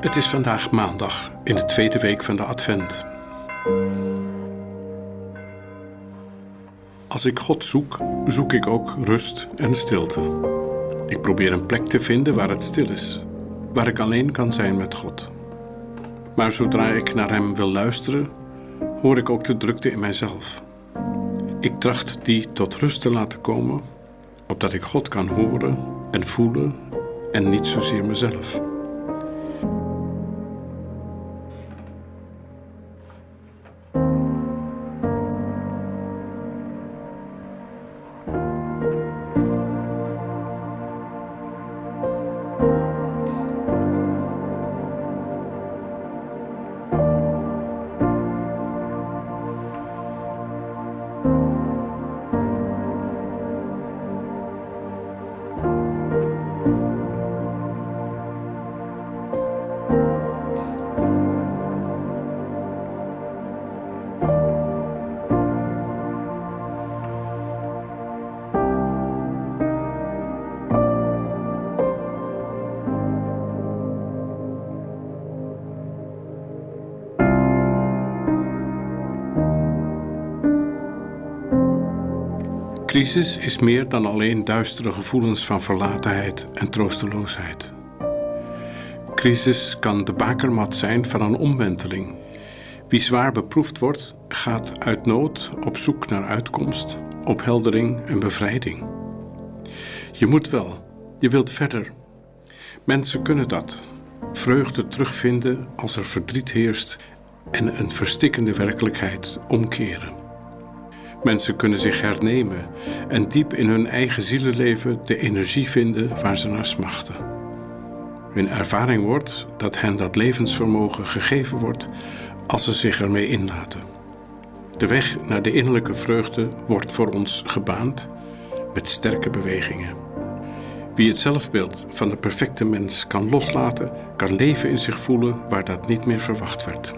Het is vandaag maandag in de tweede week van de Advent. Als ik God zoek, zoek ik ook rust en stilte. Ik probeer een plek te vinden waar het stil is, waar ik alleen kan zijn met God. Maar zodra ik naar Hem wil luisteren, hoor ik ook de drukte in mijzelf. Ik tracht die tot rust te laten komen, opdat ik God kan horen en voelen en niet zozeer mezelf. Crisis is meer dan alleen duistere gevoelens van verlatenheid en troosteloosheid. Crisis kan de bakermat zijn van een omwenteling. Wie zwaar beproefd wordt, gaat uit nood op zoek naar uitkomst, opheldering en bevrijding. Je moet wel, je wilt verder. Mensen kunnen dat. Vreugde terugvinden als er verdriet heerst en een verstikkende werkelijkheid omkeren. Mensen kunnen zich hernemen en diep in hun eigen zielenleven de energie vinden waar ze naar smachten. Hun ervaring wordt dat hen dat levensvermogen gegeven wordt als ze zich ermee inlaten. De weg naar de innerlijke vreugde wordt voor ons gebaand met sterke bewegingen. Wie het zelfbeeld van de perfecte mens kan loslaten, kan leven in zich voelen waar dat niet meer verwacht werd.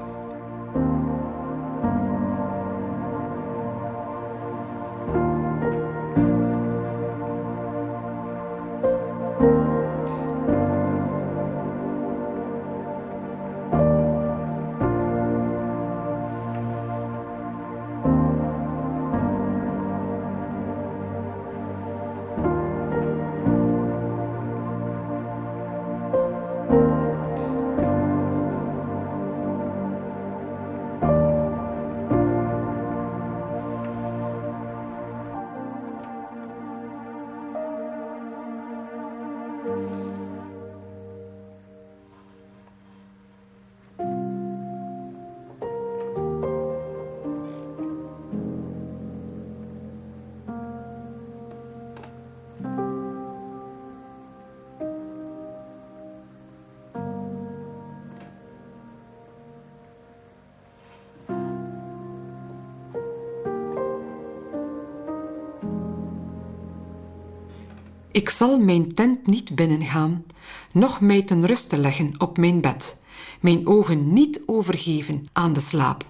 Ik zal mijn tent niet binnengaan, noch mij ten ruste leggen op mijn bed, mijn ogen niet overgeven aan de slaap,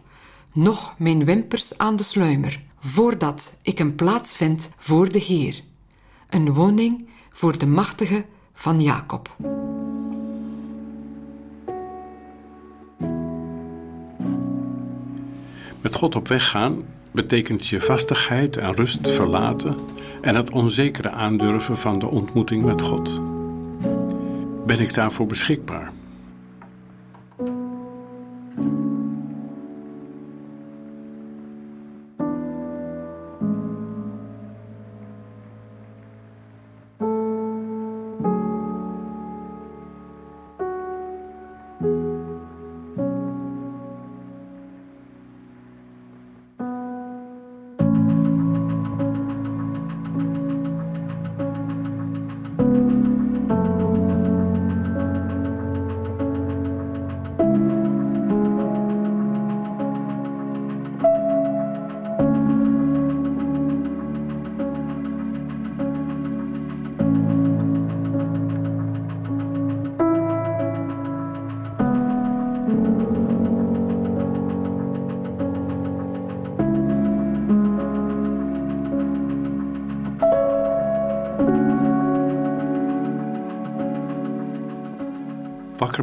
noch mijn wimpers aan de sluimer, voordat ik een plaats vind voor de Heer, een woning voor de machtige van Jacob. Met God op weg gaan betekent je vastigheid en rust verlaten en het onzekere aandurven van de ontmoeting met God. Ben ik daarvoor beschikbaar?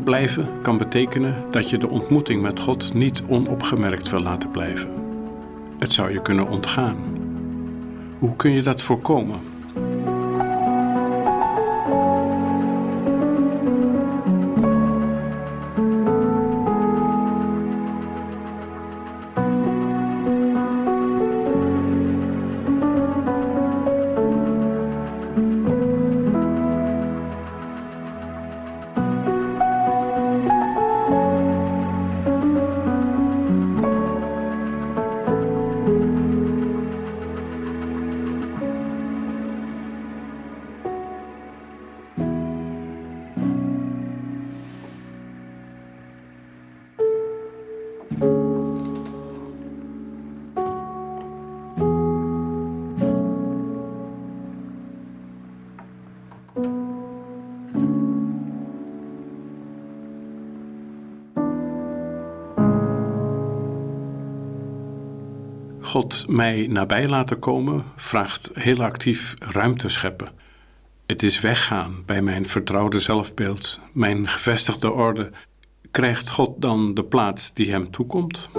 Blijven kan betekenen dat je de ontmoeting met God niet onopgemerkt wil laten blijven. Het zou je kunnen ontgaan. Hoe kun je dat voorkomen? God mij nabij laten komen vraagt heel actief ruimte scheppen. Het is weggaan bij mijn vertrouwde zelfbeeld, mijn gevestigde orde. Krijgt God dan de plaats die hem toekomt?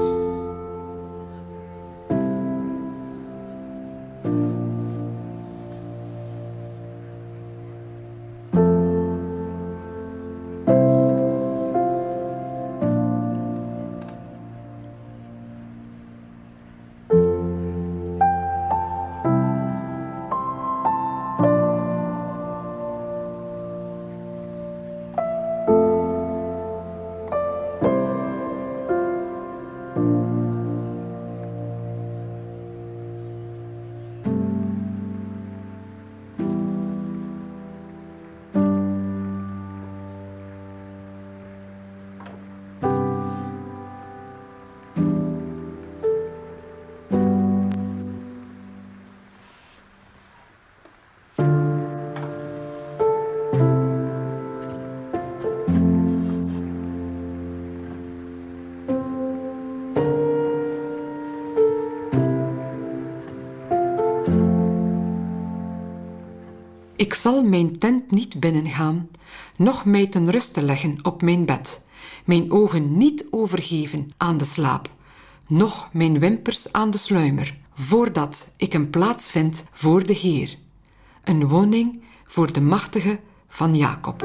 Ik zal mijn tent niet binnengaan, noch mij ten ruste leggen op mijn bed, mijn ogen niet overgeven aan de slaap, noch mijn wimpers aan de sluimer, voordat ik een plaats vind voor de Heer, een woning voor de machtige van Jacob.